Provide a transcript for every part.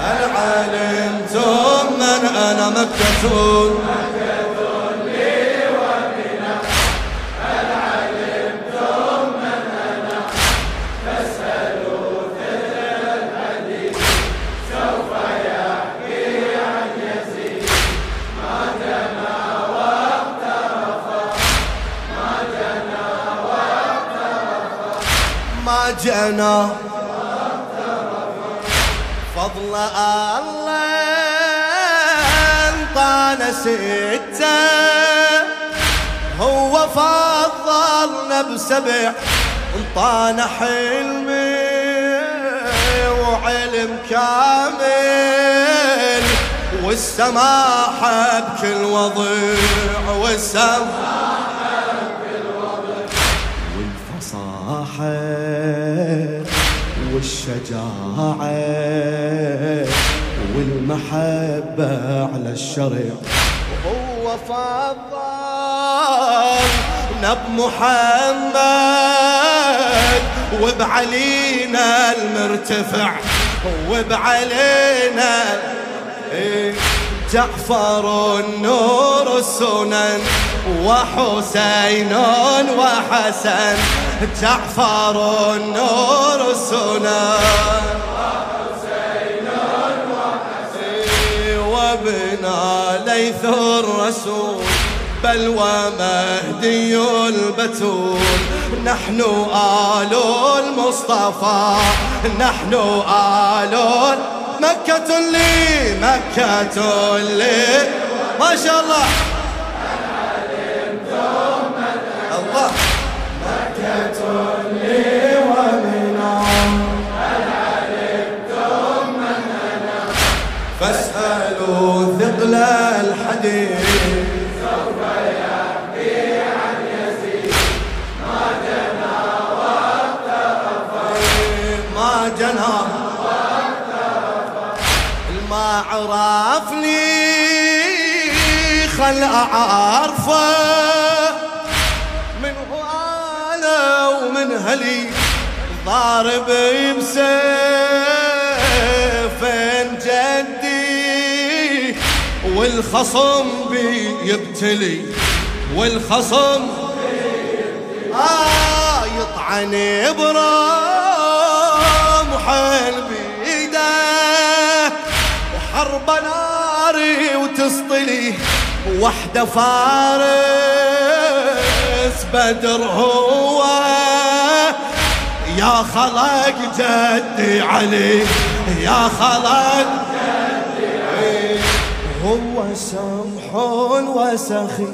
هل علمتم من أنا مكة ما جنى فضل الله انطانا ستة. هو فضلنا بسبع. انطانا حلمي وعلم كامل. والسماحة بكل وضع والسماحة والفصاحة والشجاعة والمحبة على الشرع وهو فضل نب محمد وبعلينا المرتفع وبعلينا جعفر النور السنن وحسين وحسن. جعفر النور السنن وابنا ليث الرسول بل ومهدي البتول. نحن آل المصطفى نحن آل مكة لي مكة لي. ما شاء الله. ثقل الحديث. سوف يحكي عن يزيد ما جنى ما جنى ما عرفني خل أعرفه. من هو أنا ومن هلي ضارب بسيف. والخصم بي يبتلي والخصم آه يطعن برمح بيده وحرب ناري وتسطلي وحدة فارس بدر هو. يا خلق جدي علي يا خلق سمح وسخي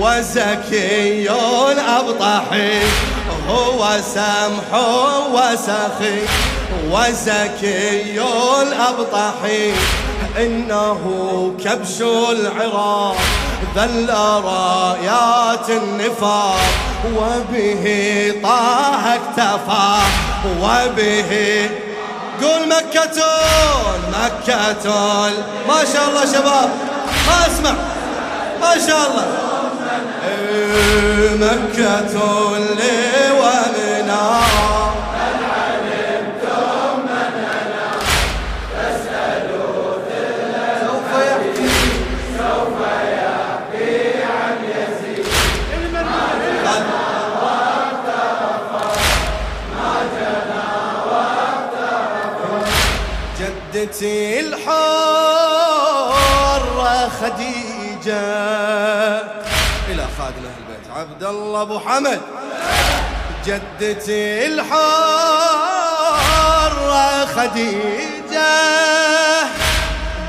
وزكي أبطحي هو سمح وسخي وزكي الأبطحي إنه كبش العراق ذل رايات النفاق وبه طه اكتفى وبه قول مكة مكة ما شاء الله شباب. ما أسمع. ما شاء الله. مكة لي ومنا خديجة. إلى خادم أهل البيت. عبد الله أبو حمد. جدتي الحرة خديجة.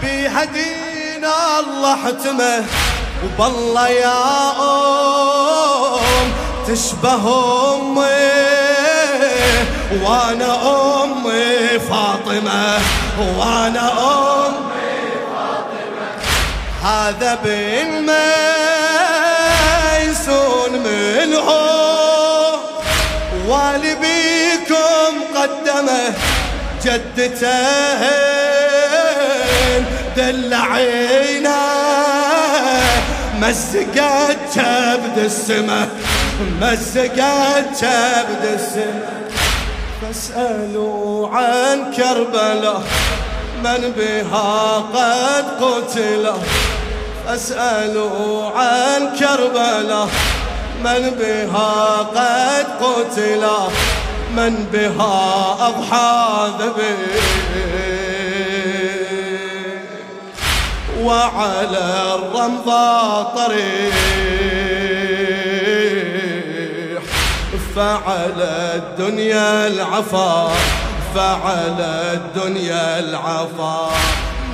بها دين الله حتمه. وبالله يا أم تشبه أمي. وأنا أمي فاطمة. وأنا امي هذا بن ميسون منه والبيكم قدمه جدته دلعينا مسقت كبد السماء مسقت كبد السماء فاسألوا عن كربلاء من بها قد قتل فاسألوا عن كربلاء من بها قد قتل من بها أضحى ذبيح. وعلى الرمضة طريح فعلى الدنيا العفا فعلى الدنيا العفا.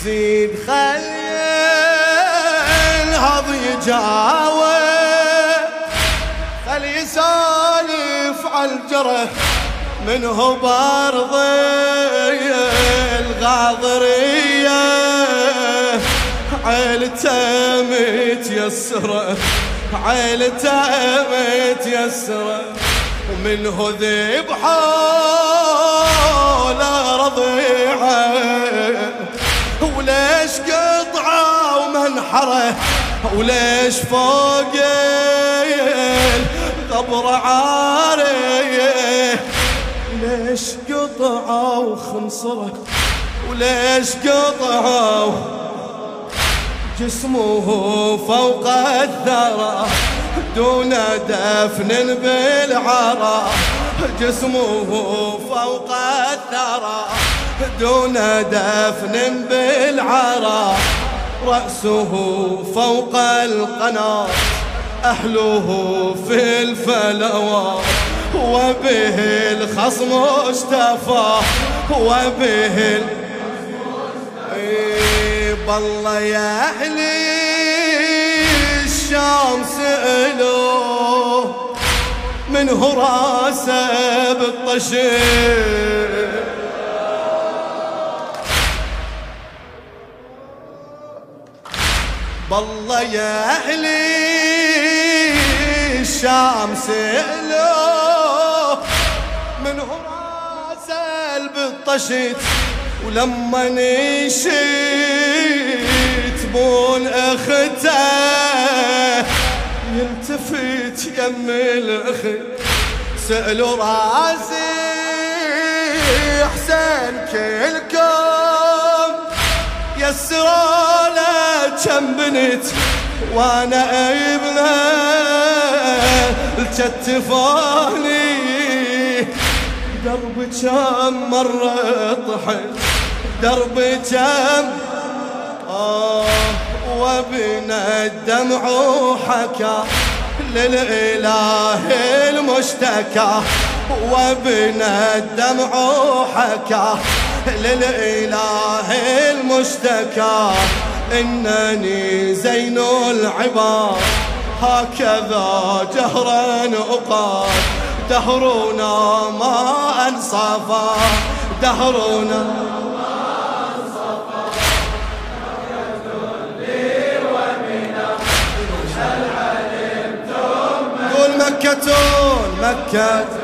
يزيد خليل هض يجاوب خل يسالف على الجرح منه برضي الغاضرية. عيلته متيسرة عيلته متيسرة ومنه ذبحة لا رضيعة. وليش قطعة ومنحرة وليش فوق القبر عاري؟ ليش قطعة وخنصرة وليش قطعة جسمه فوق الثرى دون دفن بالعرى؟ جسمه فوق الثرى دون دفن بالعرى. رأسه فوق القناة أهله في الفلوى. وبه الخصم اشتفى وبه بالله يا أهلي الشام سألوا من هو راسه بالطشير. بالله يا أهلي الشام سألوا من هو راسه بالطشيت ولما نشيت بون اخته يلتفت يم الاخت سألوا راسي حسين كلكم. يسروا له كم بنت وأنا ابنة التفاني درب كم مرة طحت درب كم آه وبنا الدمع وحكى للإله المشتكى وبنا الدمع وحكى للإله المشتكى إنني زين العباد. هكذا جهرا أقاد دهرنا ما أنصفا دهرنا مكة مكة.